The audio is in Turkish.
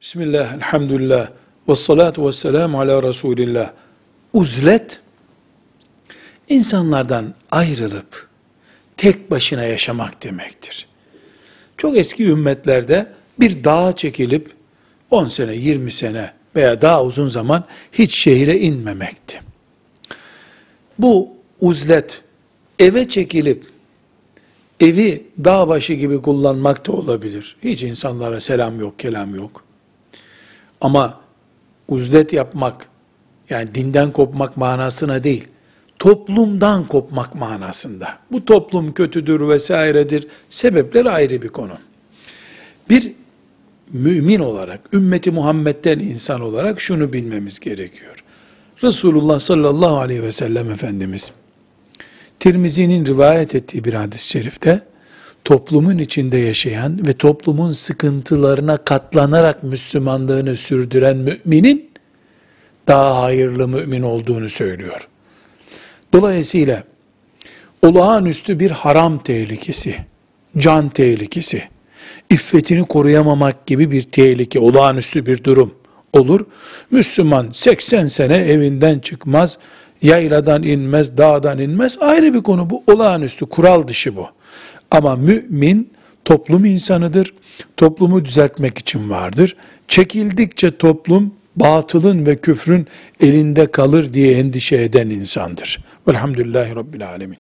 Bismillah, elhamdülillah, ve salatu ve selamu ala Resulillah. Uzlet, insanlardan ayrılıp tek başına yaşamak demektir. Çok eski ümmetlerde bir dağa çekilip 10 sene, 20 sene veya daha uzun zaman hiç şehire inmemekti. Bu uzlet eve çekilip evi dağ başı gibi kullanmak da olabilir. Hiç insanlara selam yok, kelam yok. Ama uzlet yapmak, yani dinden kopmak manasına değil, toplumdan kopmak manasında. Bu toplum kötüdür vesairedir. Sebepler ayrı bir konu. Bir mümin olarak, ümmeti Muhammed'den insan olarak şunu bilmemiz gerekiyor. Resulullah sallallahu aleyhi ve sellem Efendimiz, Tirmizi'nin rivayet ettiği bir hadis-i şerifte, toplumun içinde yaşayan ve toplumun sıkıntılarına katlanarak Müslümanlığını sürdüren müminin, daha hayırlı mümin olduğunu söylüyor. Dolayısıyla, olağanüstü bir haram tehlikesi, can tehlikesi, iffetini koruyamamak gibi bir tehlike, olağanüstü bir durum olur. Müslüman 80 sene evinden çıkmaz, yayladan inmez, dağdan inmez. Ayrı bir konu bu. Olağanüstü, kural dışı bu. Ama mümin toplum insanıdır. Toplumu düzeltmek için vardır. Çekildikçe toplum batılın ve küfrün elinde kalır diye endişe eden insandır. Velhamdülillahi Rabbil Alemin.